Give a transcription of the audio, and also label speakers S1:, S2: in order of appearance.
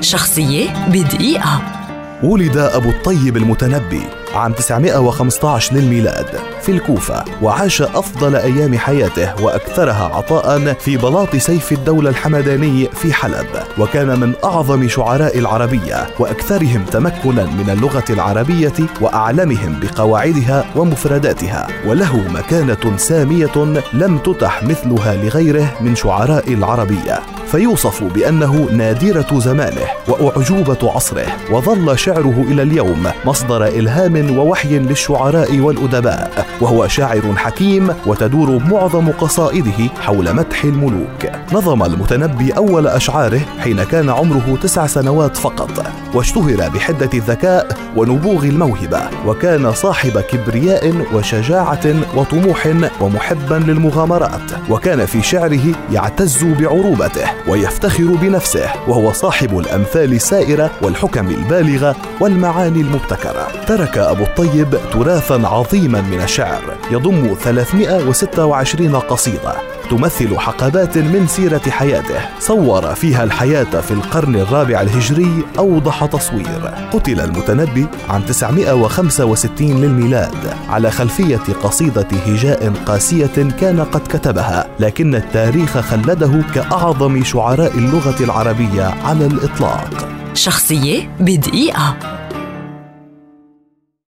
S1: شخصية بدقيقة.
S2: ولد أبو الطيب المتنبي عام 915 للميلاد في الكوفة وعاش أفضل أيام حياته وأكثرها عطاء في بلاط سيف الدولة الحمداني في حلب. وكان من أعظم شعراء العربية وأكثرهم تمكنا من اللغة العربية وأعلمهم بقواعدها ومفرداتها. وله مكانة سامية لم تتح مثلها لغيره من شعراء العربية. فيوصف بأنه نادرة زمانه وأعجوبة عصره وظل شعره إلى اليوم مصدر إلهام ووحي للشعراء والأدباء وهو شاعر حكيم وتدور معظم قصائده حول مدح الملوك. نظم المتنبي أول أشعاره حين كان عمره تسع سنوات فقط واشتهر بحدة الذكاء ونبوغ الموهبة وكان صاحب كبرياء وشجاعة وطموح ومحبا للمغامرات وكان في شعره يعتز بعروبته. ويفتخر بنفسه وهو صاحب الأمثال السائرة والحكم البالغة والمعاني المبتكرة. ترك أبو الطيب تراثا عظيما من الشعر يضم 326 قصيدة. تمثل حقبات من سيرة حياته. صور فيها الحياة في القرن الرابع الهجري أوضح تصوير. قتل المتنبي عام 965 للميلاد على خلفية قصيدة هجاء قاسية كان قد كتبها لكن التاريخ خلده كأعظم شعراء اللغة العربية على الإطلاق.
S1: شخصية بدقيقة.